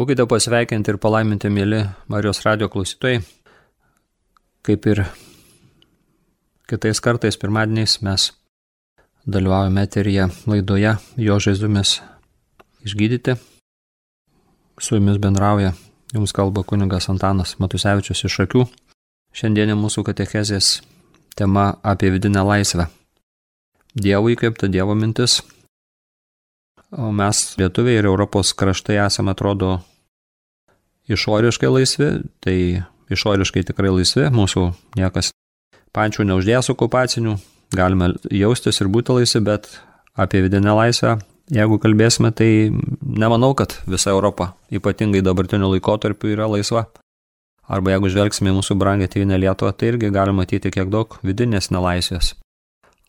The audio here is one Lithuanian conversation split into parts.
Būkite pasveikinti ir palaiminti, mėly Marijos radio klausytojai. Kaip ir kitais kartais pirmadieniais mes dalyvaujame eteryje laidoje Jo žaizumis išgydyti. Su jumis bendrauja, jums kalba kunigas Antanas Matusevičius iš akių. Šiandienė mūsų katechezės tema apie vidinę laisvę. Dievui kaip ta Dievo mintis. O mes lietuviai ir Europos kraštai esame, atrodo, išoriškai laisvi, tai išoriškai tikrai laisvi, mūsų niekas pančių neuždės okupacinių, galime jaustis ir būti laisvi, bet apie vidinę laisvę, jeigu kalbėsime, tai nemanau, kad visa Europa, ypatingai dabartiniu laikotarpiu, yra laisva. Arba jeigu žvelgsime į mūsų brangę tėvynę Lietuvą, tai irgi galima matyti kiek daug vidinės nelaisvės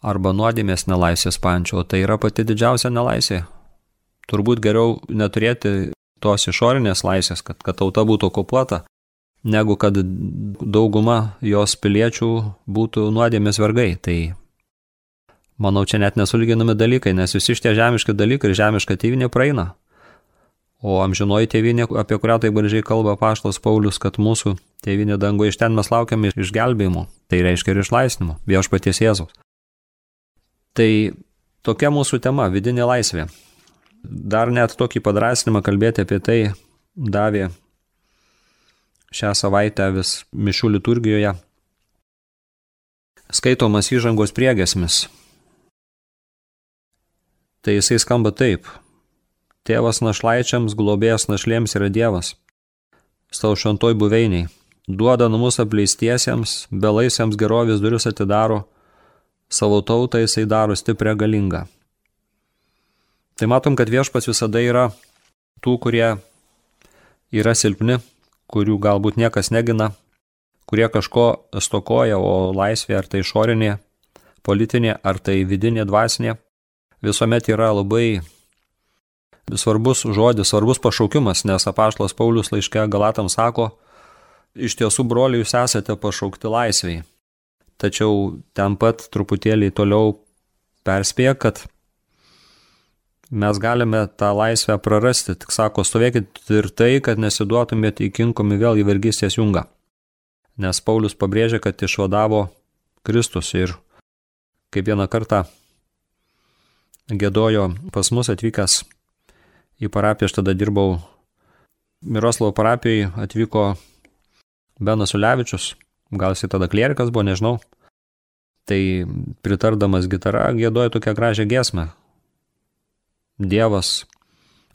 arba nuodėmės nelaisvės pančio, tai yra pati didžiausia nelaisvė. Turbūt geriau neturėti tos išorinės laisvės, kad, kad tauta būtų okupuota, negu kad dauguma jos piliečių būtų nuodėmės vergai. Tai manau, čia net nesulginami dalykai, nes visi šitie žemiški dalykai ir žemiška tėvinė praeina. O amžinoji tėvinė, apie kurią taip gražiai kalba Paštas Paulius, kad mūsų tėvinė dangu iš ten mes laukiame išgelbėjimo, tai reiškia ir išlaisvinimo, viešpaties Jėzaus. Tai tokia mūsų tema - vidinė laisvė. Dar net tokį padrasinimą kalbėti apie tai davė šią savaitę vis mišių liturgijoje skaitomas įžangos priegesmis. Tai jisai skamba taip. Tėvas našlaičiams, globėjas našlėms yra Dievas. Savo šventoj buveiniai. Duoda namus apleistiesiems, belaisiams gerovės duris atidaro savo tautą jisai daro stiprią galingą. Tai matom, kad viešpas visada yra tų, kurie yra silpni, kurių galbūt niekas negina, kurie kažko stokoja, o laisvė ar tai išorinė, politinė, ar tai vidinė, dvasinė, visuomet yra labai svarbus žodis, svarbus pašaukimas, nes apaštlas Paulius laiške Galatams sako, iš tiesų, broliai, jūs esate pašaukti laisviai tačiau ten pat truputėlį toliau perspėja, kad mes galime tą laisvę prarasti. Tik sako, stovėkit tvirtai, kad nesiduotumėte įkinkomi vėl į vergystės jungą. Nes Paulius pabrėžia, kad išvadavo Kristus ir kaip vieną kartą gėdojo pas mus atvykęs į parapiją, aš tada dirbau Miroslovo parapijoje, atvyko Benas Ulevičius, gal jis tada klierikas buvo, nežinau. Tai pritardamas gitara gėdoja tokią gražią giesmę. Dievas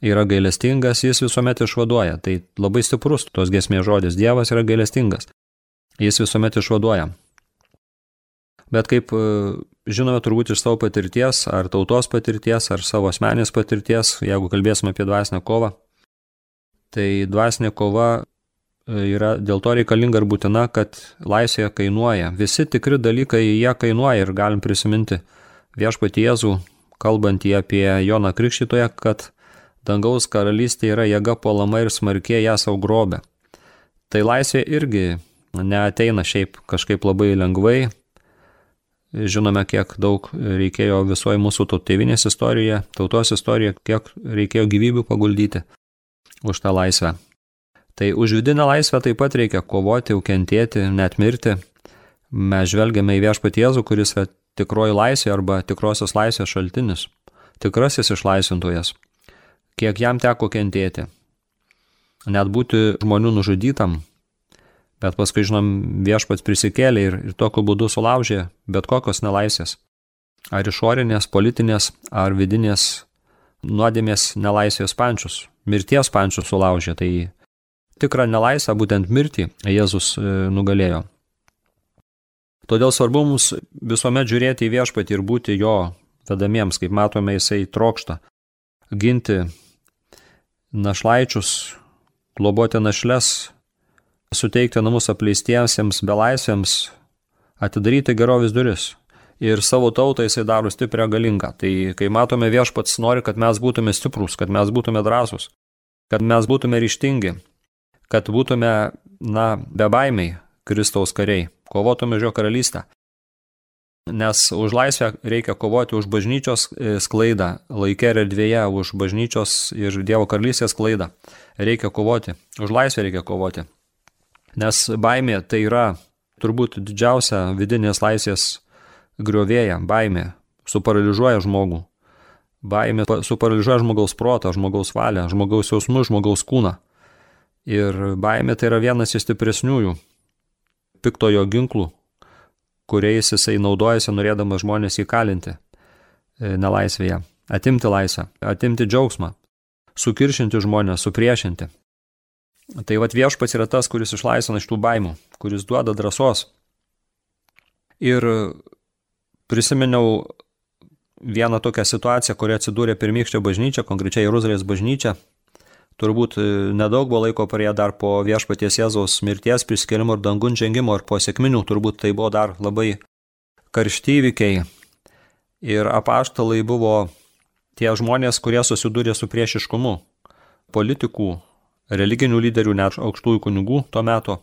yra gailestingas, jis visuomet išvaduoja. Tai labai stiprus tos giesmės žodis. Dievas yra gailestingas. Jis visuomet išvaduoja. Bet kaip e, žinome turbūt iš savo patirties, ar tautos patirties, ar savo asmenės patirties, jeigu kalbėsime apie dvasinę kovą, tai dvasinė kova yra dėl to reikalinga ir būtina, kad laisvė kainuoja. Visi tikri dalykai jie kainuoja ir galim prisiminti viešpatį Jėzų, kalbantį apie Joną Krikščitoje, kad dangaus karalystė yra jėga puolama ir smarkiai ją savo grobė. Tai laisvė irgi neateina šiaip kažkaip labai lengvai. Žinome, kiek daug reikėjo visoje mūsų tautinės istorijoje, tautos istorijoje, kiek reikėjo gyvybių paguldyti už tą laisvę. Tai už vidinę laisvę taip pat reikia kovoti, kentėti, net mirti. Mes žvelgiame į viešpatį Jėzų, kuris tikroji laisvė arba tikrosios laisvės šaltinis, tikrasis išlaisvintojas. Kiek jam teko kentėti. Net būti žmonių nužudytam, bet paskui, žinom, viešpats prisikėlė ir, ir tokiu būdu sulaužė bet kokios nelaisvės. Ar išorinės, politinės, ar vidinės nuodėmės nelaisvės pančius, mirties pančius sulaužė. Tai tikrą nelaisvę, būtent mirtį, Jėzus e, nugalėjo. Todėl svarbu mums visuomet žiūrėti į viešpatį ir būti jo vedamiems, kaip matome, jisai trokšta ginti našlaičius, globoti našles, suteikti namus apleistiesiems, belaisvėms, atidaryti gerovės duris. Ir savo tautą jisai daro stiprią galingą. Tai kai matome viešpats nori, kad mes būtume stiprus, kad mes būtume drąsus, kad mes būtume ryštingi, kad būtume, na, bebaimiai Kristaus kariai, kovotume už jo karalystę. nes už laisvę reikia kovoti už bažnyčios e, sklaidą, laikė ir erdvėje, už bažnyčios ir Dievo karalystės sklaidą. Reikia kovoti, už laisvę reikia kovoti. Nes baimė tai yra turbūt didžiausia vidinės laisvės griovėja, baimė, suparaližuoja žmogų. Baimė suparaližuoja žmogaus protą, žmogaus valią, žmogaus jausmus, žmogaus kūną. Ir baimė tai yra vienas iš stipresniųjų piktojo ginklų, kuriais jisai naudojasi norėdamas žmonės įkalinti e, nelaisvėje, atimti laisvę, atimti džiaugsmą, sukiršinti žmonės, supriešinti. Tai vad viešpats yra tas, kuris išlaisvina iš tų baimų, kuris duoda drąsos. Ir prisiminiau vieną tokią situaciją, kuri atsidūrė pirmykštė bažnyčia, konkrečiai Jeruzalės bažnyčia, Turbūt e, nedaug buvo laiko praėję dar po viešpaties Jėzaus mirties priskėlimo ir dangun žengimo ir po sėkminių, turbūt tai buvo dar labai karšti įvykiai. Ir apaštalai buvo tie žmonės, kurie susidūrė su priešiškumu politikų, religinių lyderių, net aukštųjų kunigų tuo metu,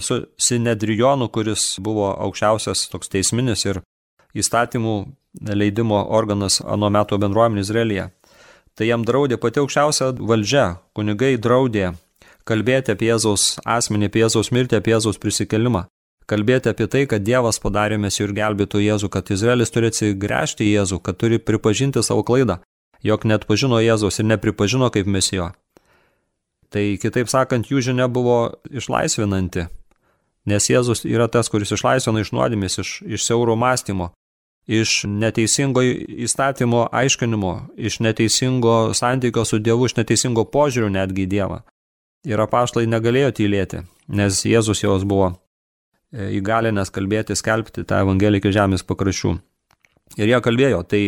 su Sinedrijonu, kuris buvo aukščiausias toks teisminis ir įstatymų leidimo organas anu metu bendruomenė Izraelyje tai jam draudė pati aukščiausia valdžia, kunigai draudė kalbėti apie Jėzaus asmenį, apie Jėzaus mirtį, apie Jėzaus prisikelimą. Kalbėti apie tai, kad Dievas padarė mesijų ir gelbėtų Jėzų, kad Izraelis turi atsigręžti į Jėzų, kad turi pripažinti savo klaidą, jog net pažino Jėzaus ir nepripažino kaip mesijo. Tai kitaip sakant, jų žinia buvo išlaisvinanti, nes Jėzus yra tas, kuris išlaisvina iš nuodėmės, iš, iš siauro mąstymo, iš neteisingo įstatymo aiškinimo, iš neteisingo santykio su Dievu, iš neteisingo požiūrių netgi į Dievą. Ir apaštlai negalėjo tylėti, nes Jėzus jos buvo e, įgalinęs kalbėti, skelbti tą Evangeliją iki žemės pakraščių. Ir jie kalbėjo, tai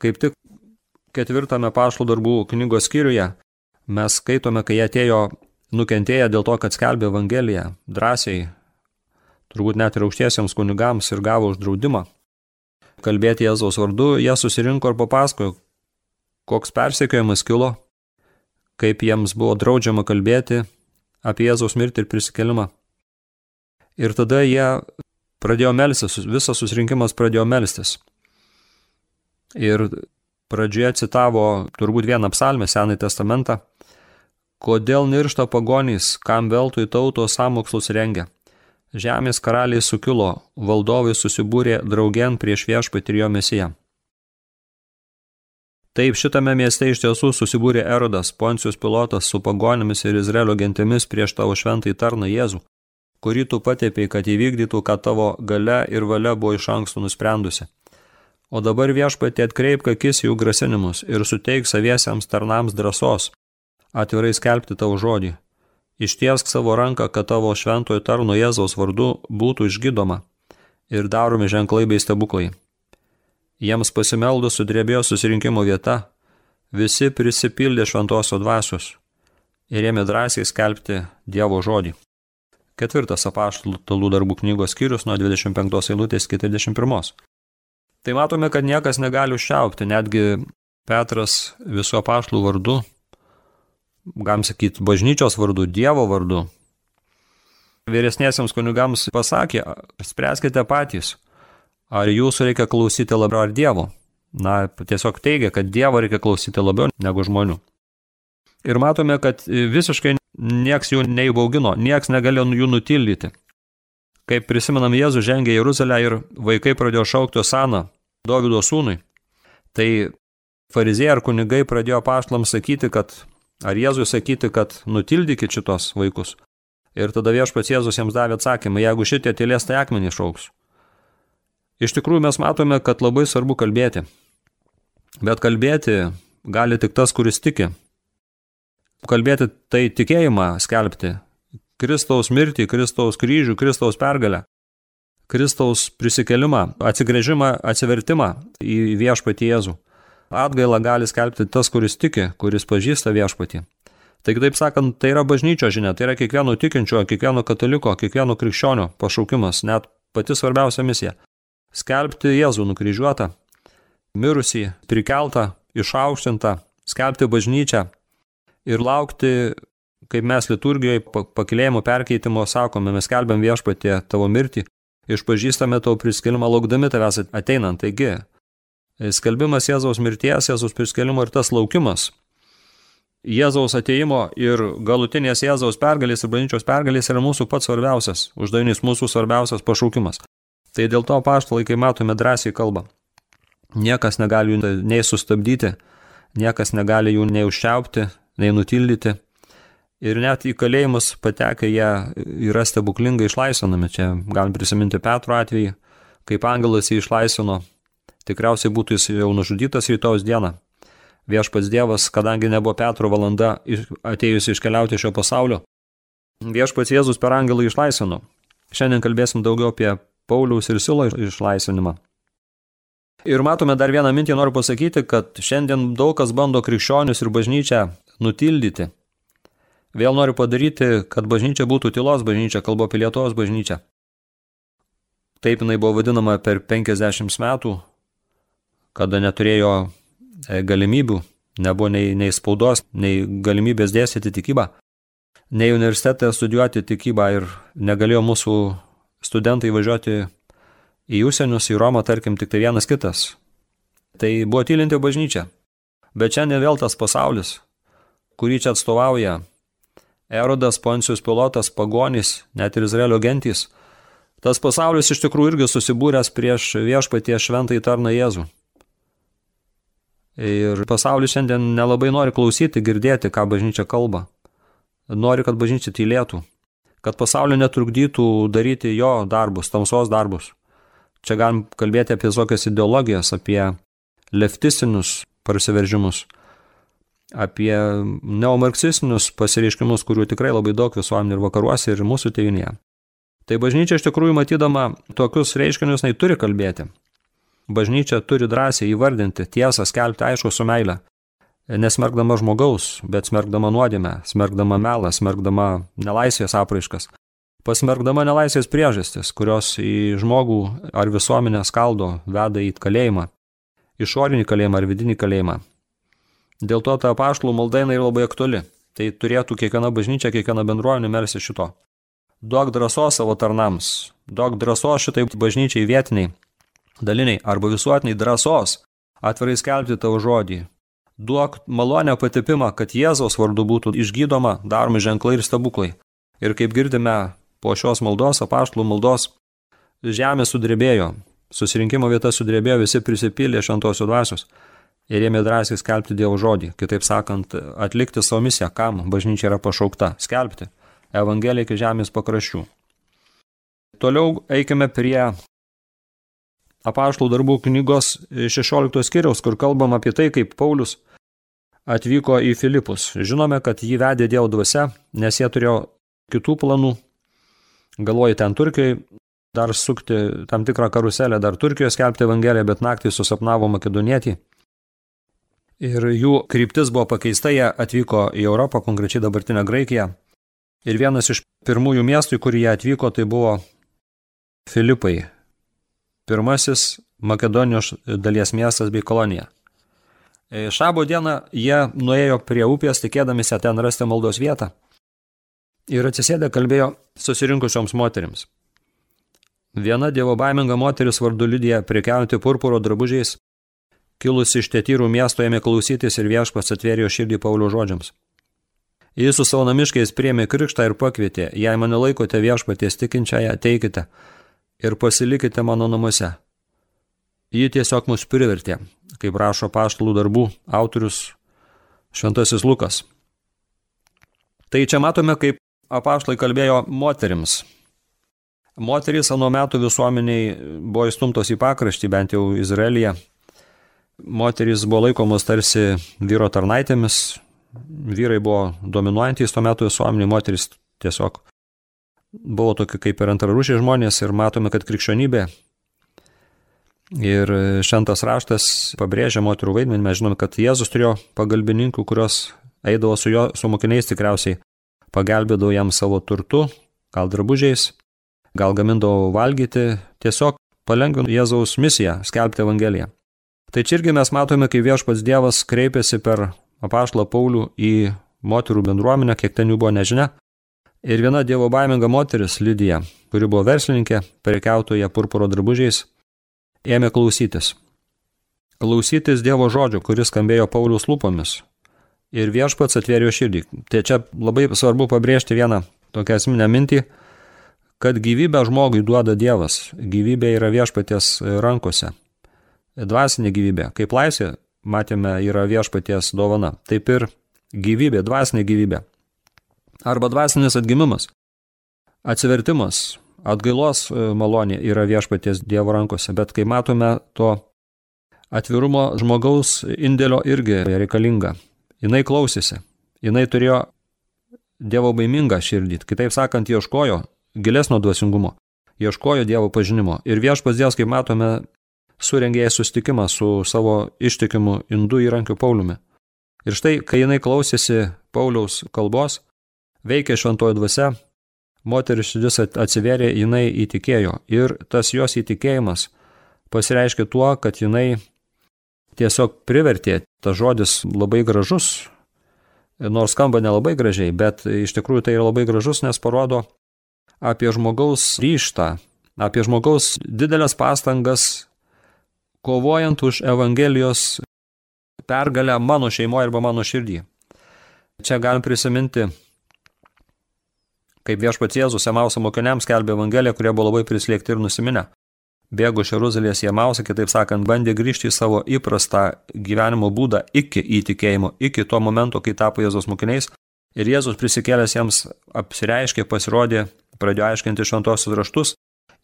kaip tik ketvirtame pašlo darbų knygos skyriuje mes skaitome, kai jie atėjo nukentėję dėl to, kad skelbė Evangeliją drąsiai, turbūt net ir aukštiesiems kunigams ir gavo uždraudimą kalbėti Jėzaus vardu, jie susirinko ir papasakojo, koks persekiojimas kilo, kaip jiems buvo draudžiama kalbėti apie Jėzaus mirtį ir prisikelimą. Ir tada jie pradėjo melstis, visas susirinkimas pradėjo melstis. Ir pradžioje citavo turbūt vieną psalmę, Senąjį testamentą, kodėl niršta pagonys, kam veltui tautos samokslus rengia. Žemės karaliai sukilo, valdovai susibūrė draugen prieš viešpatį ir jo mesiją. Taip šitame mieste iš tiesų susibūrė Erodas, Poncijus pilotas su pagonimis ir Izraelio gentimis prieš tavo šventąjį tarną Jėzų, kurį tu patėpiai, kad įvykdytų, kad tavo gale ir valia buvo iš anksto nusprendusi. O dabar viešpatė atkreip akis jų grasinimus ir suteik saviesiams tarnams drąsos, atvirai skelbti tavo žodį, Ištiesk savo ranką, kad tavo šventojo tarno Jėzaus vardu būtų išgydoma ir daromi ženklai bei stebuklai. Jiems pasimeldus sudrebėjo susirinkimo vieta, visi prisipildė šventosios dvasios ir ėmė drąsiai skelbti Dievo žodį. Ketvirtas apaštalų darbų knygos skyrius nuo 25 eilutės iki 31. Tai matome, kad niekas negali užšiaupti, netgi Petras visų apaštalų vardu galim sakyti, bažnyčios vardu, Dievo vardu. Vyresniesiams kunigams pasakė, spręskite patys, ar jūsų reikia klausyti labiau ar Dievo. Na, tiesiog teigia, kad Dievo reikia klausyti labiau negu žmonių. Ir matome, kad visiškai nieks jų neįbaugino, nieks negalėjo jų nutildyti. Kaip prisimenam, Jėzus žengė į Jeruzalę ir vaikai pradėjo šaukti Osaną, Dovido sūnui. Tai fariziejai ar kunigai pradėjo paštlams sakyti, kad Ar Jėzui sakyti, kad nutildykit šitos vaikus? Ir tada viešpats Jėzus jiems davė atsakymą, jeigu šitie tylės, tai akmenį šauks. Iš tikrųjų mes matome, kad labai svarbu kalbėti. Bet kalbėti gali tik tas, kuris tiki. Kalbėti tai tikėjimą skelbti. Kristaus mirtį, Kristaus kryžių, Kristaus pergalę. Kristaus prisikelimą, atsigrėžimą, atsivertimą į viešpatį Jėzų. Atgailą gali skelbti tas, kuris tiki, kuris pažįsta viešpatį. Tai kitaip sakant, tai yra bažnyčio žinia, tai yra kiekvieno tikinčio, kiekvieno kataliko, kiekvieno krikščionio pašaukimas, net pati svarbiausia misija. Skelbti Jėzų nukryžiuotą, mirusį, prikeltą, išaukštintą, skelbti bažnyčią ir laukti, kaip mes liturgijoje pakilėjimo perkeitimo sakome, mes skelbiam viešpatį tavo mirtį išpažįstame tau priskelimą laukdami tavęs ateinant. Taigi, skelbimas Jėzaus mirties, Jėzaus priskelimo ir tas laukimas. Jėzaus ateimo ir galutinės Jėzaus pergalės ir bažnyčios pergalės yra mūsų pats svarbiausias, uždavinys mūsų svarbiausias pašaukimas. Tai dėl to paštalai, kai matome drąsiai kalbą, niekas negali jų nei sustabdyti, niekas negali jų nei užčiaupti, nei nutildyti. Ir net į kalėjimus patekę jie yra stebuklingai išlaisvinami. Čia galim prisiminti Petro atvejį, kaip angelas jį išlaisvino. Tikriausiai būtų jis jau nužudytas rytojus dieną. Viešpats Dievas, kadangi nebuvo Petro valanda atėjusi iškeliauti šio pasaulio, viešpats Jėzus per angelą išlaisvino. Šiandien kalbėsim daugiau apie Pauliaus ir Silo išlaisvinimą. Ir matome dar vieną mintį, noriu pasakyti, kad šiandien daug kas bando krikščionius ir bažnyčią nutildyti. Vėl noriu padaryti, kad bažnyčia būtų tylos bažnyčia, kalbu apie Lietuvos bažnyčią. Taip jinai buvo vadinama per 50 metų, kada neturėjo e, galimybių, nebuvo nei, nei spaudos, nei galimybės dėstyti tikybą, nei universitete studijuoti tikybą ir negalėjo mūsų studentai važiuoti į užsienius, į Romą, tarkim, tik tai vienas kitas. Tai buvo tylinti bažnyčia. Bet šiandien vėl tas pasaulis, kurį čia atstovauja Erodas, Poncijus Pilotas, Pagonys, net ir Izraelio gentys. Tas pasaulis iš tikrųjų irgi susibūręs prieš viešpatie šventąjį tarną Jėzų. Ir pasaulis šiandien nelabai nori klausyti, girdėti, ką bažnyčia kalba. Nori, kad bažnyčia tylėtų, kad pasaulio netrukdytų daryti jo darbus, tamsos darbus. Čia galim kalbėti apie tokias ideologijas, apie leftistinius prasiveržimus, apie neomarksistinius pasireiškimus, kurių tikrai labai daug visuomenė ir vakaruose, ir mūsų tėvinėje. Tai bažnyčia iš tikrųjų matydama tokius reiškinius, jinai turi kalbėti. Bažnyčia turi drąsiai įvardinti tiesą, skelbti aišku su meile. Nesmergdama žmogaus, bet smergdama nuodėmę, smergdama melą, smergdama nelaisvės apraiškas pasmergdama nelaisvės priežastis, kurios į žmogų ar visuomenę skaldo, veda į kalėjimą, išorinį kalėjimą ar vidinį kalėjimą. Dėl to ta paštlų malda yra labai aktuali. Tai turėtų kiekviena bažnyčia, kiekviena bendruomenė mersi šito. Duok drąsos savo tarnams, duok drąsos šitai bažnyčiai vietiniai, daliniai arba visuotiniai drąsos atvirai skelbti tavo žodį. Duok malonę patipimą, kad Jėzaus vardu būtų išgydoma, daromi ženklai ir stebuklai. Ir kaip girdime Po šios maldos, apaštlų maldos, žemė sudrebėjo, susirinkimo vieta sudrebėjo, visi prisipylė šventosios dvasios ir ėmė drąsiai skelbti Dievo žodį, kitaip sakant, atlikti savo misiją, kam bažnyčia yra pašaukta - skelbti Evangeliją iki žemės pakraščių. Toliau eikime prie apaštlų darbų knygos 16 skyriaus, kur kalbam apie tai, kaip Paulius atvyko į Filipus. Žinome, kad jį vedė Dievo dvasia, nes jie turėjo kitų planų, galvoji ten Turkijai dar sukti tam tikrą karuselę, dar Turkijoje skelbti Evangeliją, bet naktį susapnavo makedonietį. Ir jų kryptis buvo pakeista, jie atvyko į Europą, konkrečiai dabartinę Graikiją. Ir vienas iš pirmųjų miestų, į kurį jie atvyko, tai buvo Filipai. Pirmasis Makedonijos dalies miestas bei kolonija. Šabo dieną jie nuėjo prie upės, tikėdamisi ten rasti maldos vietą ir atsisėdę kalbėjo susirinkusioms moteriams. Viena dievo baiminga moteris vardu Lydija prekiaujanti purpuro drabužiais, kilusi iš tetyrų miesto ėmė klausytis ir viešpas atvėrė širdį Paulio žodžiams. Jis su savo namiškais priemė krikštą ir pakvietė, jei mane laikote viešpaties tikinčiąją, ateikite ir pasilikite mano namuose. Ji tiesiog mus privertė, kaip rašo paštalų darbų autorius Šventasis Lukas. Tai čia matome, kaip apaštlai kalbėjo moterims. Moterys anu metų visuomeniai buvo įstumtos į pakraštį, bent jau Izraelyje. Moterys buvo laikomos tarsi vyro tarnaitėmis, vyrai buvo dominuojantys tuo metu visuomeniai, moterys tiesiog buvo tokie kaip ir antrarūšiai žmonės ir matome, kad krikščionybė ir šventas raštas pabrėžia moterų vaidmenį. Mes žinome, kad Jėzus turėjo pagalbininkų, kurios eidavo su jo, su mokiniais tikriausiai pagelbėdavo jam savo turtu, gal drabužiais, gal gamindavo valgyti, tiesiog palengvino Jėzaus misiją skelbti Evangeliją. Tai čia irgi mes matome, kai viešpats Dievas kreipėsi per apaštlą Paulių į moterų bendruomenę, kiek ten jų buvo nežinia, Ir viena dievo baiminga moteris, Lydija, kuri buvo verslininkė, prekiautoje purpuro drabužiais, ėmė klausytis. Klausytis Dievo žodžio, kuris skambėjo Paulius lūpomis. Ir viešpats atvėrė širdį. Tai čia labai svarbu pabrėžti vieną tokią esminę mintį, kad gyvybę žmogui duoda Dievas. Gyvybė yra viešpaties rankose. Dvasinė gyvybė. Kaip laisvė, matėme, yra viešpaties dovana. Taip ir gyvybė, dvasinė gyvybė. Arba dvasinis atgimimas. Atsivertimas, atgailos e, malonė yra viešpaties Dievo rankose. Bet kai matome to atvirumo žmogaus indėlio irgi reikalinga. Jis klausėsi. Jis turėjo Dievo baimingą širdį, kitaip sakant, ieškojo gilesnio dvasingumo, ieškojo Dievo pažinimo. Ir viešpas Dievas, kaip matome, surengė susitikimą su savo ištikimu indų įrankiu Pauliumi. Ir štai, kai jinai klausėsi Pauliaus kalbos, veikė šventoji dvasia, moteris širdis atsiverė, jinai įtikėjo. Ir tas jos įtikėjimas pasireiškia tuo, kad jinai tiesiog privertė, tas žodis labai gražus, nors skamba nelabai gražiai, bet iš tikrųjų tai yra labai gražus, nes parodo apie žmogaus ryštą, apie žmogaus didelės pastangas kovojant už Evangelijos pergalę mano šeimoje arba mano širdį. Čia galim prisiminti, kaip viešpats Jėzus Emauso mokiniams kelbė Evangeliją, kurie buvo labai prislėgti ir nusiminę bėgo iš Jeruzalės į Emausą, kitaip sakant, bandė grįžti į savo įprastą gyvenimo būdą iki įtikėjimo, iki to momento, kai tapo Jėzos mokiniais. Ir Jėzus prisikėlęs jiems apsireiškė, pasirodė, pradėjo aiškinti šventosius raštus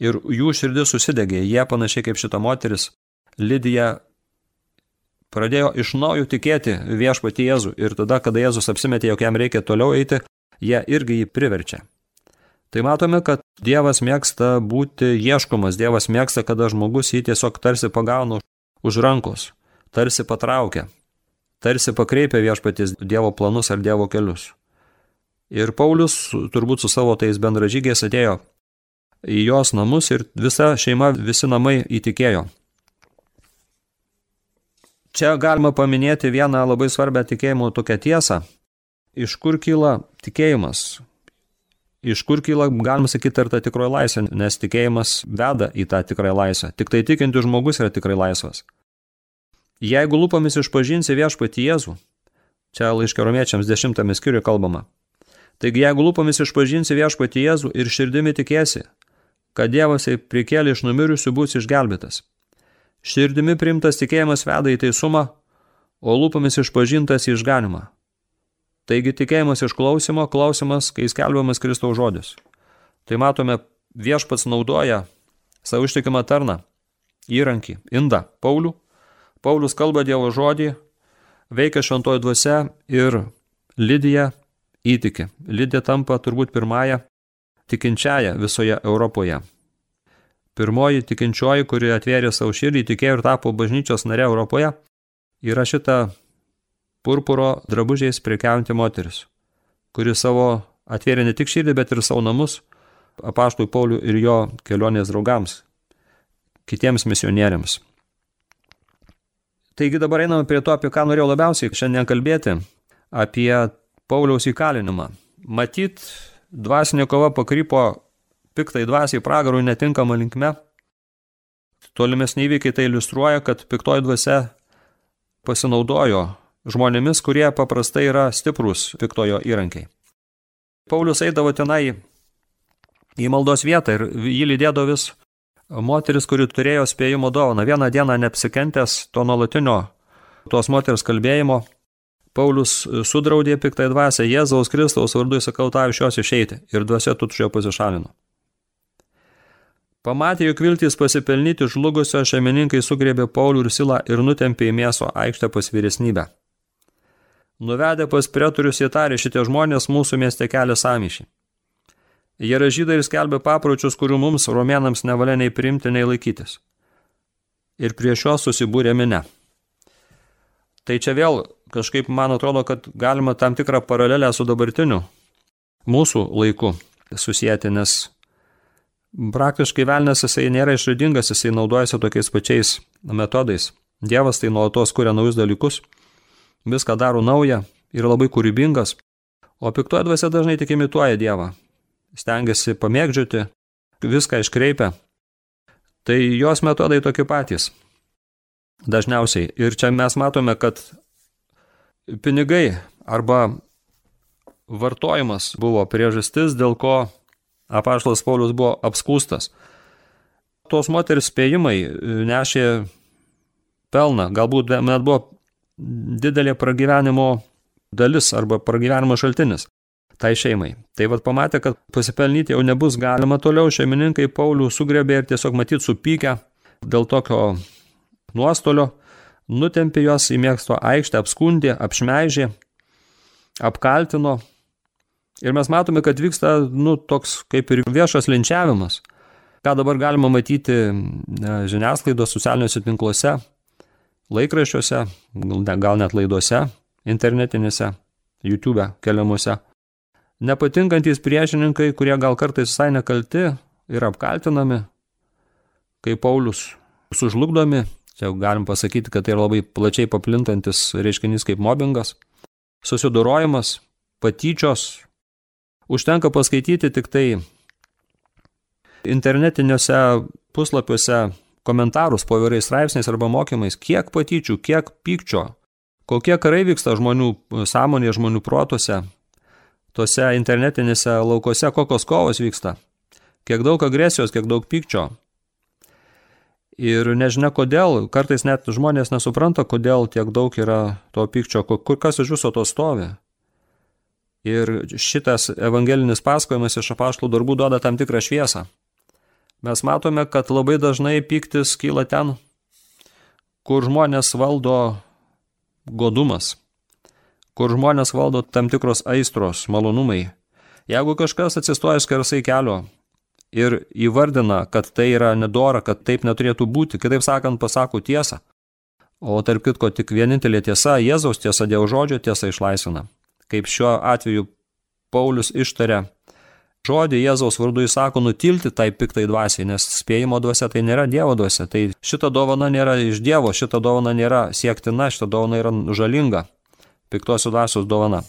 ir jų širdis susidegė. Jie panašiai kaip šita moteris, Lydija, pradėjo iš naujo tikėti viešpatį Jėzų ir tada, kada Jėzus apsimetė, jog jam reikia toliau eiti, jie irgi jį priverčia. Tai matome, kad Dievas mėgsta būti ieškomas, Dievas mėgsta, kada žmogus jį tiesiog tarsi pagauna už rankos, tarsi patraukia, tarsi pakreipia viešpatis Dievo planus ar Dievo kelius. Ir Paulius turbūt su savo tais bendražygiais atėjo į jos namus ir visa šeima, visi namai įtikėjo. Čia galima paminėti vieną labai svarbę tikėjimo tokią tiesą, iš kur kyla tikėjimas, Iš kur kyla, galima sakyti, ar ta tikroji laisvė, nes tikėjimas veda į tą tikrąją laisvę. Tik tai tikintis žmogus yra tikrai laisvas. Jeigu lūpomis išpažinsi viešpatį Jėzų, čia laiškio romiečiams dešimtame skyriuje kalbama. Taigi jeigu lūpomis išpažinsi viešpatį Jėzų ir širdimi tikėsi, kad Dievas prikėlė iš numirusių bus išgelbėtas. Širdimi primtas tikėjimas veda į teisumą, o lūpomis išpažintas į išganimą. Taigi tikėjimas iš klausimo, klausimas, kai skelbiamas Kristaus žodis. Tai matome, viešpats naudoja savo ištikimą tarną, įrankį, indą, Paulių. Paulius kalba Dievo žodį, veikia šventoji dvasia ir Lydija įtiki. Lydija tampa turbūt pirmąją tikinčiają visoje Europoje. Pirmoji tikinčioji, kuri atvėrė savo širdį, tikėjo ir tapo bažnyčios nare Europoje, yra šita purpuro drabužiais prekiaujanti moteris, kuri savo atvėrė ne tik širdį, bet ir savo namus apaštui Pauliui ir jo kelionės draugams, kitiems misionieriams. Taigi dabar einame prie to, apie ką norėjau labiausiai šiandien kalbėti, apie Pauliaus įkalinimą. Matyt, dvasinė kova pakrypo piktai dvasiai pragarui netinkama linkme. Tolimesni įvykiai tai iliustruoja, kad piktoji dvasia pasinaudojo žmonėmis, kurie paprastai yra stiprus piktojo įrankiai. Paulius eidavo tenai į maldos vietą ir jį lydėdavo vis moteris, kuri turėjo spėjimo dovaną. Vieną dieną neapsikentęs to nuolatinio tos moters kalbėjimo, Paulius sudraudė piktai dvasę Jėzaus Kristaus vardu įsakau tau iš jos išeiti ir dvasia tučio pasišalino. Pamatė, jog viltys pasipelnyti žlugusio šeimininkai sugrėbė Paulių ir Silą ir nutempė į miesto aikštę pas vyresnybę. Nuvedę pas pretorius jie tarė, šitie žmonės mūsų mieste kelia samyšį. Jie yra žydai ir skelbia papročius, kurių mums romėnams nevalia nei priimti, nei laikytis. Ir prie šios susibūrė minė. Tai čia vėl kažkaip man atrodo, kad galima tam tikrą paralelę su dabartiniu mūsų laiku susijęti, nes praktiškai velnės jisai nėra išradingas, jisai naudojasi tokiais pačiais metodais. Dievas tai nuolatos kuria naujus dalykus viską daro naują ir labai kūrybingas, o piktoji dvasia dažnai tik imituoja Dievą. stengiasi pamėgdžioti, viską iškreipia. Tai jos metodai tokie patys. Dažniausiai. Ir čia mes matome, kad pinigai arba vartojimas buvo priežastis, dėl ko apaštalas Paulius buvo apskūstas. Tos moteris spėjimai nešė pelną, galbūt net buvo didelė pragyvenimo dalis arba pragyvenimo šaltinis tai šeimai. Tai vad pamatė, kad pasipelnyti jau nebus galima toliau, šeimininkai Paulių sugrebė ir tiesiog matyt supykę dėl tokio nuostolio, nutempė juos į mėgsto aikštę, apskundė, apšmeižė, apkaltino. Ir mes matome, kad vyksta, nu, toks kaip ir viešas linčiavimas, ką dabar galima matyti žiniasklaidos socialiniuose tinkluose, laikraščiuose, gal net laiduose, internetinėse, YouTube keliamuose. Nepatinkantys priešininkai, kurie gal kartais visai nekalti ir apkaltinami, kaip Paulius sužlugdomi, čia galim pasakyti, kad tai yra labai plačiai paplintantis reiškinys kaip mobbingas, susidorojimas, patyčios. Užtenka paskaityti tik tai internetiniuose puslapiuose komentarus po įvairiais straipsniais arba mokymais, kiek patyčių, kiek pykčio, kokie karai vyksta žmonių sąmonėje, žmonių protuose, tuose internetinėse laukose, kokios kovos vyksta, kiek daug agresijos, kiek daug pykčio. Ir nežinia kodėl, kartais net žmonės nesupranta, kodėl tiek daug yra to pykčio, kur kas iš viso to stovi. Ir šitas evangelinis pasakojimas iš apaštlų darbų duoda tam tikrą šviesą. Mes matome, kad labai dažnai pyktis kyla ten, kur žmonės valdo godumas, kur žmonės valdo tam tikros aistros, malonumai. Jeigu kažkas atsistoja skersai kelio ir įvardina, kad tai yra nedora, kad taip neturėtų būti, kitaip sakant, pasako tiesą, o tarp kitko tik vienintelė tiesa, Jėzaus tiesa, Dievo žodžio tiesa išlaisvina. Kaip šiuo atveju Paulius ištarė žodį Jėzaus vardu įsako nutilti tai piktai dvasiai, nes spėjimo dvasia tai nėra Dievo dvasia, tai šita dovana nėra iš Dievo, šita dovana nėra siektina, šita dovana yra žalinga, piktosios dvasios dovana.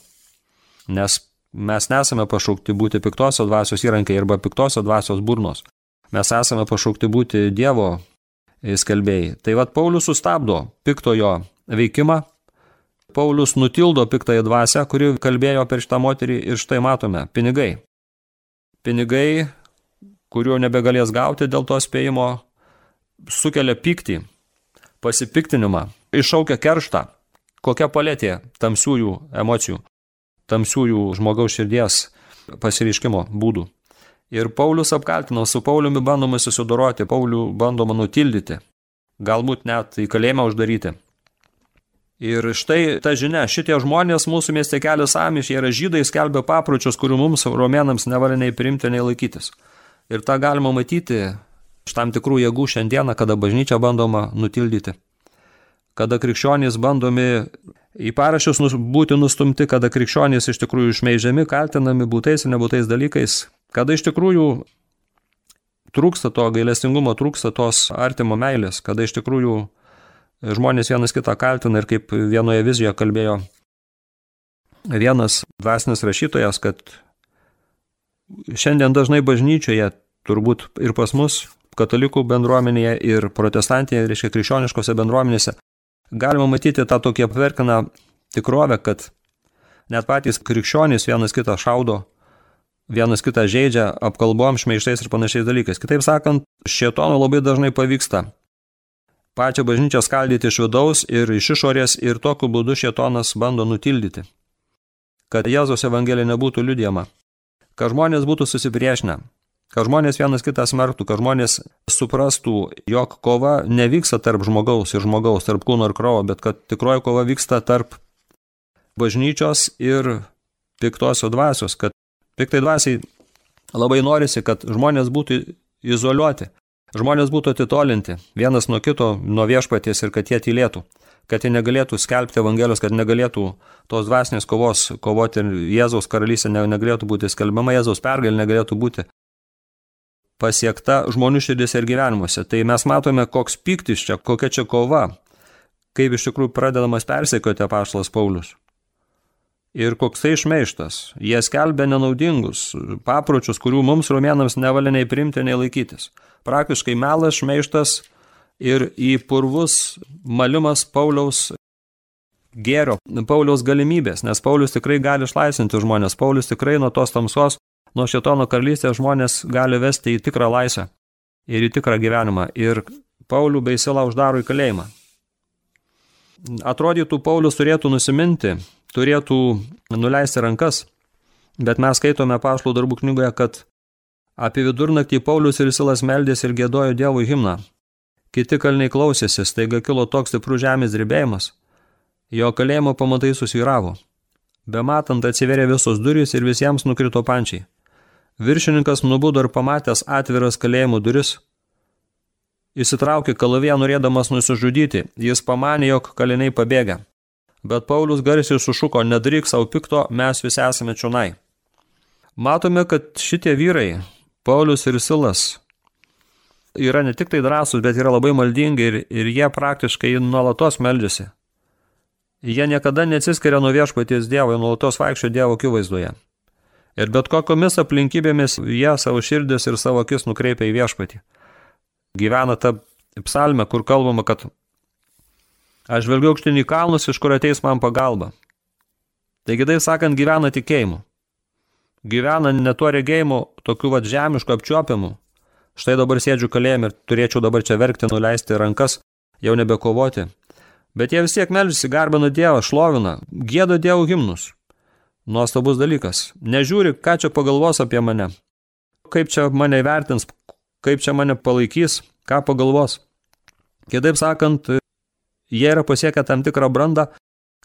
Nes mes nesame pašaukti būti piktosios dvasios įrankiai arba piktosios dvasios burnos. Mes esame pašaukti būti Dievo skelbėjai. Tai vad Paulius sustabdo piktojo veikimą, Paulius nutildo piktąją dvasę, kuri kalbėjo per šitą moterį ir štai matome - pinigai pinigai, kuriuo nebegalės gauti dėl to spėjimo, sukelia pyktį, pasipiktinimą, iššaukia kerštą. Kokia palėtė tamsiųjų emocijų, tamsiųjų žmogaus širdies pasireiškimo būdų. Ir Paulius apkaltino, su Pauliumi bandoma susidoroti, Paulių bandoma nutildyti, galbūt net į kalėjimą uždaryti. Ir štai ta žinia, šitie žmonės mūsų mieste kelia samiš, jie yra žydai, skelbia papročius, kurių mums romėnams nevalia nei priimti, nei laikytis. Ir tą galima matyti iš tam tikrų jėgų šiandieną, kada bažnyčia bandoma nutildyti. Kada krikščionys bandomi į parašius būti nustumti, kada krikščionys iš tikrųjų išmeižiami, kaltinami būtais ir nebūtais dalykais, kada iš tikrųjų trūksta to gailestingumo, trūksta tos artimo meilės, kada iš tikrųjų žmonės vienas kitą kaltina ir kaip vienoje vizijoje kalbėjo vienas dvasinis rašytojas, kad šiandien dažnai bažnyčioje, turbūt ir pas mus, katalikų bendruomenėje ir protestantėje, reiškia krikščioniškose bendruomenėse, galima matyti tą tokį apverkiną tikrovę, kad net patys krikščionys vienas kitą šaudo, vienas kitą žaidžia apkalbom, šmeištais ir panašiais dalykais. Kitaip sakant, šietono labai dažnai pavyksta pačią bažnyčią skaldyti iš vidaus ir iš išorės ir tokiu būdu šietonas bando nutildyti. Kad Jėzos evangelija nebūtų liūdėma, kad žmonės būtų susipriešinę, kad žmonės vienas kitą smerktų, kad žmonės suprastų, jog kova nevyksta tarp žmogaus ir žmogaus, tarp kūno ir kraujo, bet kad tikroji kova vyksta tarp bažnyčios ir piktosios dvasios, kad piktai dvasiai labai norisi, kad žmonės būtų izoliuoti, žmonės būtų atitolinti vienas nuo kito, nuo viešpaties ir kad jie tylėtų, kad jie negalėtų skelbti Evangelijos, kad negalėtų tos dvasinės kovos kovoti Jėzaus karalystė negalėtų būti skelbiama, Jėzaus pergalė negalėtų būti pasiekta žmonių širdis ir gyvenimuose. Tai mes matome, koks piktis čia, kokia čia kova, kaip iš tikrųjų pradedamas persekioti apaštalas Paulius. Ir koksai šmeištas. Jie skelbia nenaudingus papročius, kurių mums romėnams nevalia nei primti, nei laikytis. Praktiškai melas, šmeištas ir į purvus malimas Pauliaus gėrio, Pauliaus galimybės, nes Paulius tikrai gali išlaisvinti žmonės, Paulius tikrai nuo tos tamsos, nuo šitono karalystės žmonės gali vesti į tikrą laisvę ir į tikrą gyvenimą. Ir Paulių bei Silą uždaro į kalėjimą. Atrodytų, Paulius turėtų nusiminti, turėtų nuleisti rankas, bet mes skaitome pašlų darbų knygoje, kad apie vidurnaktį Paulius ir Silas meldės ir gėdojo Dievui himną. Kiti kalniai klausėsi, staiga kilo toks stiprus žemės drebėjimas, jo kalėjimo pamatai susvyravo. Bematant atsiverė visos durys ir visiems nukrito pančiai. Viršininkas nubudo ir pamatęs atviras kalėjimo duris, Įsitraukė kalavė norėdamas nusižudyti, jis pamanė, jog kaliniai pabėga. Bet Paulius garsiai sušuko, nedaryk savo pikto, mes visi esame čionai. Matome, kad šitie vyrai, Paulius ir Silas, yra ne tik tai drąsūs, bet yra labai maldingi ir, ir jie praktiškai nuolatos meldžiasi. Jie niekada neatsiskiria nuo viešpaties Dievo, jie nuolatos vaikščio Dievo akivaizdoje. Ir bet kokiomis aplinkybėmis jie savo širdis ir savo akis nukreipia į viešpatį gyvena ta psalme, kur kalbama, kad aš žvelgiu aukštin į kalnus, iš kur ateis man pagalba. Taigi, taip sakant, gyvena tikėjimu. Gyvena ne tuo regėjimu, tokiu vad žemišku apčiuopiamu. Štai dabar sėdžiu kalėjime ir turėčiau dabar čia verkti, nuleisti rankas, jau nebekovoti. Bet jie vis tiek melžiasi, garbina Dievą, šlovina, gėda Dievo himnus. Nuostabus dalykas. Nežiūri, ką čia pagalvos apie mane. Kaip čia mane vertins, kaip čia mane palaikys, ką pagalvos. Kitaip sakant, jie yra pasiekę tam tikrą brandą,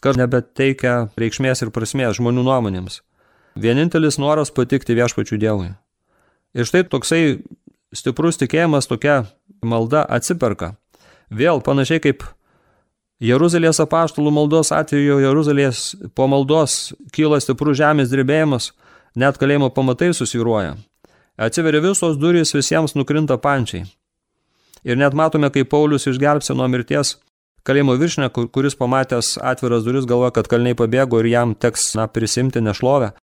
kad nebeteikia reikšmės ir prasmės žmonių nuomonėms. Vienintelis noras patikti viešpačių Dievui. Ir štai toksai stiprus tikėjimas, tokia malda atsiperka. Vėl panašiai kaip Jeruzalės apaštalų maldos atveju Jeruzalės po maldos kyla stiprus žemės drebėjimas, net kalėjimo pamatai susviruoja. Atsiveria visos durys, visiems nukrinta pančiai. Ir net matome, kaip Paulius išgelbsi nuo mirties kalėjimo viršinę, kuris pamatęs atviras duris galvoja, kad kalniai pabėgo ir jam teks na, prisimti nešlovę,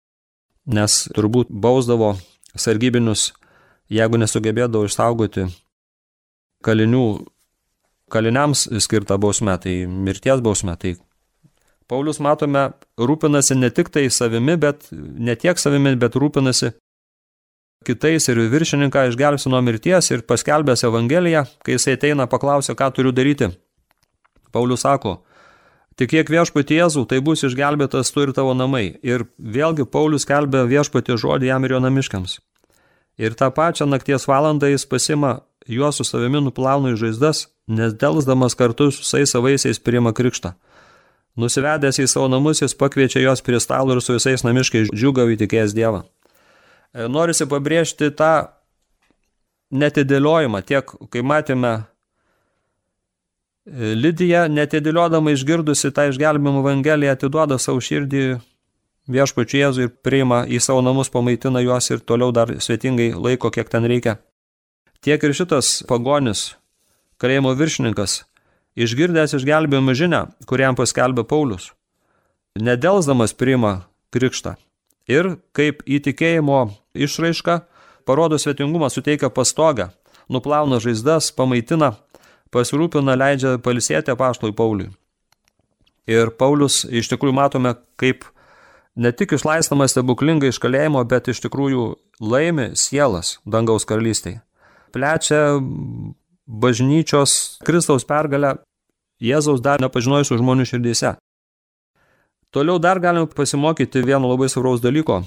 nes turbūt bausdavo sargybinius, jeigu nesugebėdavo išsaugoti kalinių, kaliniams skirtą bausmę, tai mirties bausmę. Tai Paulius, matome, rūpinasi ne tik tai savimi, bet ne tiek savimi, bet rūpinasi kitais ir viršininką išgelbsi nuo mirties ir paskelbęs Evangeliją, kai jisai ateina paklausė, ką turiu daryti. Paulius sako, tikėk viešpatį Jėzų, tai bus išgelbėtas tu ir tavo namai. Ir vėlgi Paulius kelbė viešpatį žodį jam ir jo namiškiams. Ir tą pačią nakties valandą jis pasima juos su savimi nuplauna į žaizdas, nes delsdamas kartu su visais savaisiais priima krikštą. Nusivedęs į savo namus jis pakviečia juos prie stalo ir su visais namiškai džiugavį tikėjęs Dievą. E, norisi pabrėžti tą netidėliojimą, tiek kai matėme Lydija, netidėliodama išgirdusi tą išgelbimo evangeliją, atiduoda savo širdį viešpačiu Jėzui ir priima į savo namus, pamaitina juos ir toliau dar svetingai laiko, kiek ten reikia. Tiek ir šitas pagonis, kalėjimo viršininkas, išgirdęs išgelbėjimo žinę, kuriam paskelbė Paulius, nedelsdamas priima krikštą ir kaip įtikėjimo išraiška parodo svetingumą, suteikia pastogą, nuplauna žaizdas, pamaitina, pasirūpina, leidžia palisėti apaštului Pauliui. Ir Paulius iš tikrųjų matome, kaip ne tik išlaistamas stebuklingai iš kalėjimo, bet iš tikrųjų laimi sielas dangaus karalystėje. Plečia bažnyčios Kristaus pergalę Jėzaus dar nepažinojusių žmonių širdyse. Toliau dar galime pasimokyti vieno labai svarbaus dalyko.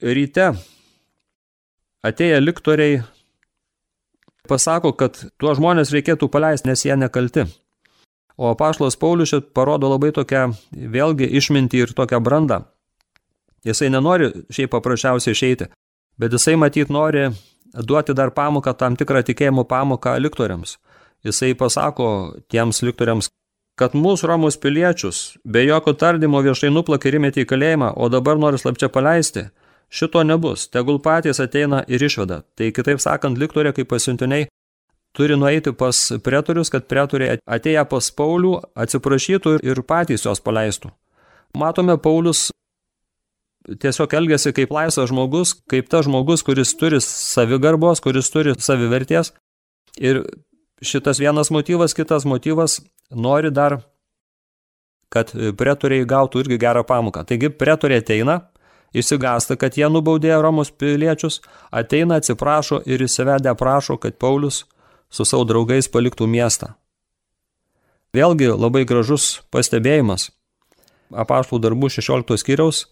Ryte atėję liktoriai pasako, kad tuo žmonės reikėtų paleisti, nes jie nekalti. O pašlas Paulius čia parodo labai tokią vėlgi išmintį ir tokią brandą. Jisai nenori šiaip paprasčiausiai išeiti, bet jisai matyt nori duoti dar pamoką, tam tikrą tikėjimo pamoką liktoriams. Jisai pasako tiems liktoriams, kad mūsų Romos piliečius be jokio tardymo viešai nuplakė ir įmetė į kalėjimą, o dabar nori slapčia paleisti. Šito nebus, tegul patys ateina ir išveda. Tai kitaip sakant, liktorė kaip pasiuntiniai turi nueiti pas pretorius, kad pretoriai atėję pas Paulių atsiprašytų ir patys jos paleistų. Matome, Paulius tiesiog elgesi kaip laisvas žmogus, kaip tas žmogus, kuris turi savigarbos, kuris turi saviverties. Ir šitas vienas motyvas, kitas motyvas nori dar, kad pretoriai gautų irgi gerą pamoką. Taigi pretoriai ateina, išsigasta, kad jie nubaudė Romos piliečius, ateina, atsiprašo ir įsivedę prašo, kad Paulius su savo draugais paliktų miestą. Vėlgi labai gražus pastebėjimas. Apaštų darbų 16 skyriaus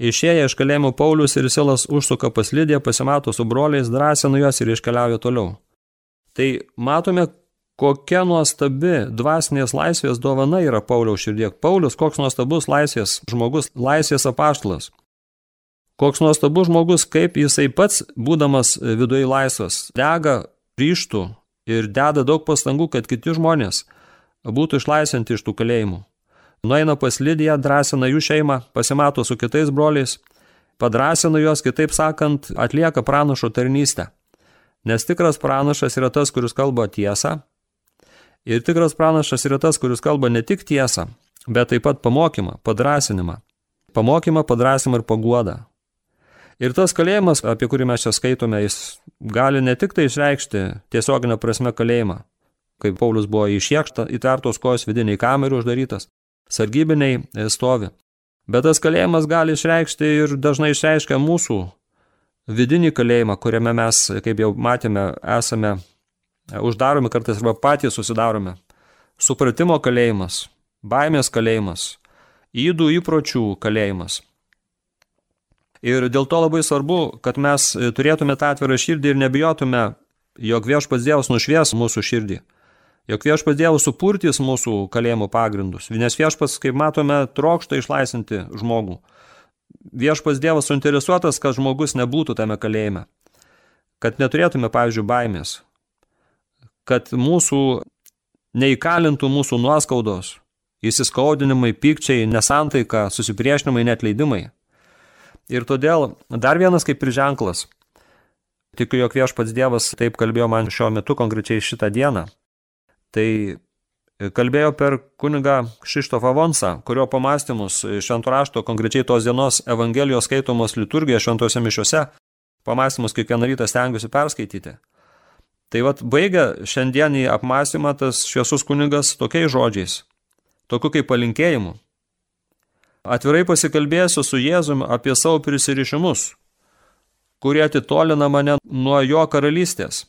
Išėję iš kalėjimo Paulius ir Silas užsuka pas Lidiją, pasimato su broliais, drąsina juos ir iškeliauja toliau. Tai matome, kokia nuostabi dvasinės laisvės dovana yra Pauliaus širdie. Paulius, koks nuostabus laisvės žmogus, laisvės apaštlas. Koks nuostabus žmogus, kaip jisai pats, būdamas viduje laisvas, dega ryštų ir deda daug pastangų, kad kiti žmonės būtų išlaisvinti iš tų kalėjimų. Nueina pas Lidiją, drąsina jų šeimą, pasimato su kitais broliais, padrasina juos, kitaip sakant, atlieka pranašo tarnystę. Nes tikras pranašas yra tas, kuris kalba tiesą. Ir tikras pranašas yra tas, kuris kalba ne tik tiesą, bet taip pat pamokymą, padrasinimą. Pamokymą, padrasinimą ir paguodą. Ir tas kalėjimas, apie kurį mes čia skaitome, jis gali ne tik tai išreikšti tiesioginę prasme kalėjimą, kaip Paulius buvo išiekšta, įtvertos kojos vidiniai kamerų uždarytas, sargybiniai e, stovi. Bet tas kalėjimas gali išreikšti ir dažnai išreiškia mūsų vidinį kalėjimą, kuriame mes, kaip jau matėme, esame e, uždaromi kartais arba patys susidarome. Supratimo kalėjimas, baimės kalėjimas, įdų įpročių kalėjimas. Ir dėl to labai svarbu, kad mes turėtume tą atvirą širdį ir nebijotume, jog viešpats Dievas nušvies mūsų širdį jog viešpas Dievas supurtys mūsų kalėjimo pagrindus, nes viešpas, kaip matome, trokšta išlaisinti žmogų. Viešpas Dievas suinteresuotas, kad žmogus nebūtų tame kalėjime, kad neturėtume, pavyzdžiui, baimės, kad mūsų neįkalintų mūsų nuoskaudos, įsiskaudinimai, pykčiai, nesantaika, susipriešinimai, netleidimai. Ir todėl dar vienas kaip ir ženklas. Tikiu, jog viešpats Dievas taip kalbėjo man šiuo metu, konkrečiai šitą dieną. Tai e, kalbėjo per kunigą Kšištofą Vonsą, kurio pamastymus šventų rašto, konkrečiai tos dienos Evangelijos skaitomos liturgija šventose mišiuose, pamastymus kiekvieną rytą stengiuosi perskaityti. Tai vad baigia šiandienį apmąstymą tas šviesus kunigas tokiais žodžiais, tokiu kaip palinkėjimu. Atvirai pasikalbėsiu su Jėzumi apie savo prisirišimus, kurie atitolina mane nuo jo karalystės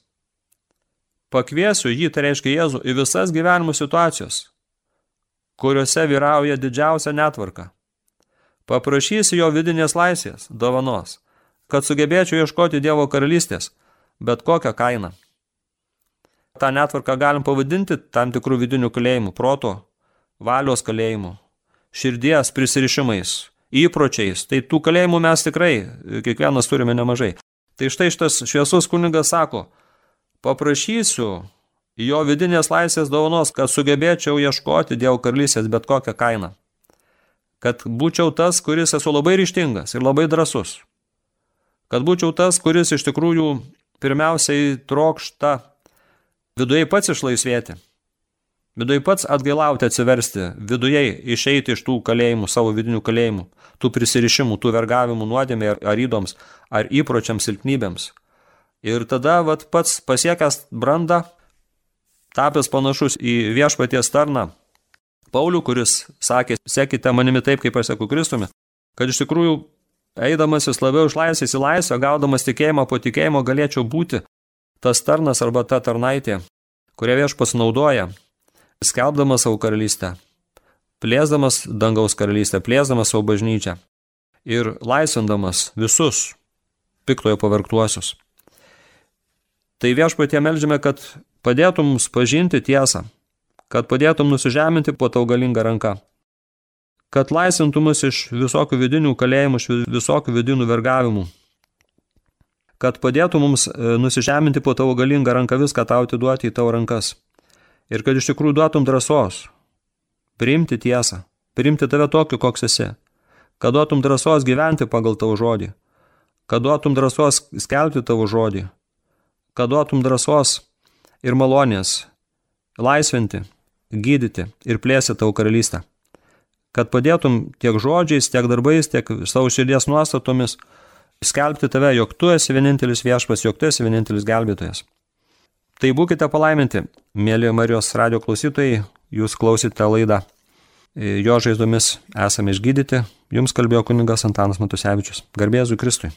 Pakviesiu jį, tai reiškia Jėzų, į visas gyvenimo situacijos, kuriuose vyrauja didžiausia netvarka. Paprašysiu jo vidinės laisvės, dovanos, kad sugebėčiau ieškoti Dievo karalystės, bet kokią kainą. Ta netvarka galim pavadinti tam tikrų vidinių kalėjimų, proto, valios kalėjimų, širdies prisirišimais, įpročiais. Tai tų kalėjimų mes tikrai kiekvienas turime nemažai. Tai štai šitas šviesus kunigas sako, Paprašysiu jo vidinės laisvės dovanos, kad sugebėčiau ieškoti Dievo karalystės bet kokią kainą. Kad būčiau tas, kuris esu labai ryštingas ir labai drasus. Kad būčiau tas, kuris iš tikrųjų pirmiausiai trokšta viduje pats išlaisvėti. Viduje pats atgailauti atsiversti, viduje išeiti iš tų kalėjimų, savo vidinių kalėjimų, tų prisirišimų, tų vergavimų nuodėmė ar įdoms, ar įpročiams silpnybėms – Ir tada vat, pats pasiekęs brandą, tapęs panašus į viešpaties tarną, Paulių, kuris sakė, sekite manimi taip, kaip aš seku Kristumi, kad iš tikrųjų eidamas vis labiau iš laisvės į laisvę, gaudamas tikėjimą po tikėjimo galėčiau būti tas tarnas arba ta tarnaitė, kurią viešpas naudoja, skelbdamas savo karalystę, plėsdamas dangaus karalystę, plėsdamas savo bažnyčią ir laisvindamas visus piktojo pavergtuosius. Tai viešpatie melžiame, kad padėtum mums pažinti tiesą, kad padėtum nusižeminti po tau galingą ranką, kad laisvintum mus iš visokių vidinių kalėjimų, iš visokių vidinių vergavimų, kad padėtum mums e, nusižeminti po tavo galingą ranką viską tau atiduoti į tavo rankas ir kad iš tikrųjų duotum drąsos priimti tiesą, priimti tave tokiu, koks esi, kad duotum drąsos gyventi pagal tavo žodį, kad duotum drąsos skelbti tavo žodį, kad duotum drąsos ir malonės laisvinti, gydyti ir plėsti tavo karalystę. kad padėtum tiek žodžiais, tiek darbais, tiek savo širdies nuostatomis skelbti tave, jog tu esi vienintelis viešpas, jog tu esi vienintelis gelbėtojas. Tai būkite palaiminti, mėly Marijos radio klausytojai, jūs klausite laidą. Jo žaizdomis esame išgydyti, jums kalbėjo kuningas Antanas Matusevičius. Garbėzui Kristui.